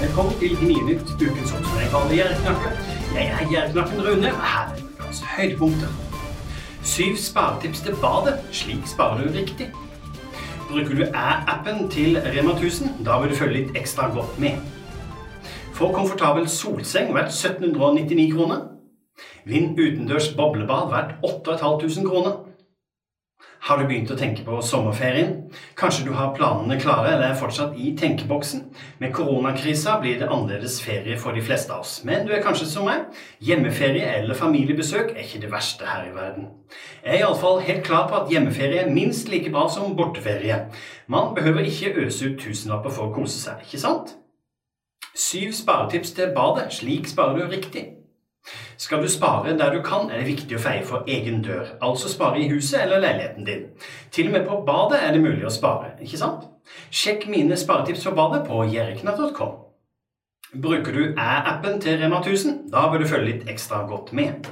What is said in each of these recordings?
Velkommen til Gninytt, ukens oppsummering. Jeg er Gjerdeknappen Rune, og her er ukas høydepunkter. Syv sparetips til badet. Slik sparer du riktig. Bruker du æ-appen til Rema 1000, da vil du følge litt ekstra godt med. Få komfortabel solseng verdt 1799 kroner. Vinn utendørs boblebad verdt 8500 kroner. Har du begynt å tenke på sommerferien? Kanskje du har planene klare eller er fortsatt i tenkeboksen? Med koronakrisa blir det annerledes ferie for de fleste av oss. Men du er kanskje som meg. Hjemmeferie eller familiebesøk er ikke det verste her i verden. Jeg er iallfall helt klar på at hjemmeferie er minst like bra som borteferie. Man behøver ikke øse ut tusenlapper for å kose seg, ikke sant? Syv sparetips til badet. Slik sparer du riktig. Skal du spare der du kan, er det viktig å feie for egen dør. Altså spare i huset eller leiligheten din. Til og med på badet er det mulig å spare, ikke sant? Sjekk mine sparetips for badet på jerknatt.com. Bruker du æ-appen til Rema 1000, da bør du følge litt ekstra godt med.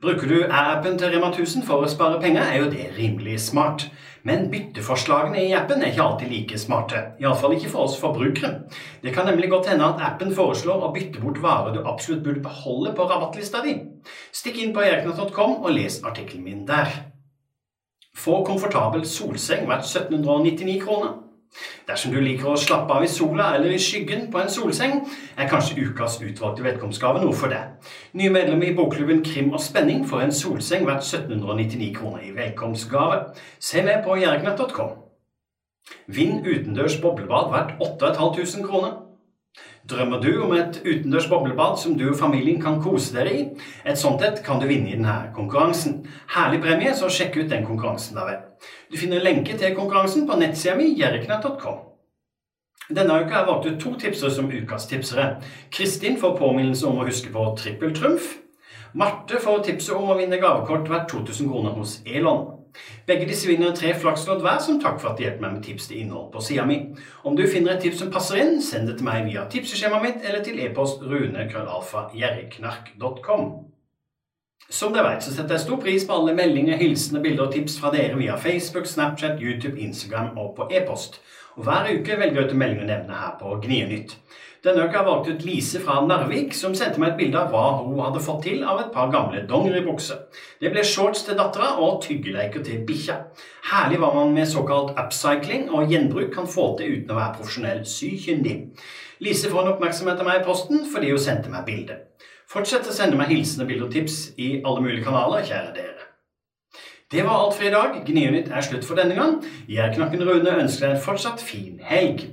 Bruker du æ-appen til Rema 1000 for å spare penger, er jo det rimelig smart. Men bytteforslagene i appen er ikke alltid like smarte. Iallfall ikke for oss forbrukere. Det kan nemlig godt hende at appen foreslår å bytte bort varer du absolutt burde beholde på rabattlista di. Stikk inn på jerknatt.com og les artikkelen min der. Få komfortabel solseng verdt 1799 kroner. Dersom du liker å slappe av i sola eller i skyggen på en solseng, er kanskje ukas utvalgte velkomstgave noe for deg. Nye medlemmer i bokklubben Krim og Spenning får en solseng verdt 1799 kroner i velkomstgave. Se med på jerknett.com. Vinn utendørs boblebad verdt 8500 kroner. Drømmer du om et utendørs boblebad som du og familien kan kose dere i? Et sånt et kan du vinne i denne konkurransen. Herlig premie, så sjekk ut den konkurransen da vel. Du finner lenke til konkurransen på nettsida mi jerknett.com. Denne uka har jeg valgt ut to tipsere som ukas tipsere. Kristin får påminnelse om å huske på trippeltrumf. Marte får tipset om å vinne gavekort verdt 2000 kroner hos Elon. Begge disse vinner tre flakslodd hver som takk for at de hjelper meg med tips til innhold på sida mi. Om du finner et tips som passer inn, send det til meg via tipseskjemaet mitt eller til e-post runekrøllalfa.jerriknark.com. Som dere vet, så setter jeg stor pris på alle meldinger, hilsener, bilder og tips fra dere via Facebook, Snapchat, YouTube, Instagram og på e-post. Og Hver uke velger jeg ut en melding å nevne her på Gnienytt. Denne uka har jeg ut Lise fra Narvik, som sendte meg et bilde av hva hun hadde fått til av et par gamle dongeribukser. Det ble shorts til dattera og tyggeleker til bikkja. Herlig hva man med såkalt upcycling og gjenbruk kan få til uten å være profesjonell sykyndig. Lise får en oppmerksomhet av meg i posten fordi hun sendte meg bildet. Fortsett å sende meg hilsener, bilder og tips i alle mulige kanaler, kjære dere. Det var alt for i dag. Gnionytt er slutt for denne gang. Jeg, Knakken Rune, ønsker deg en fortsatt fin helg.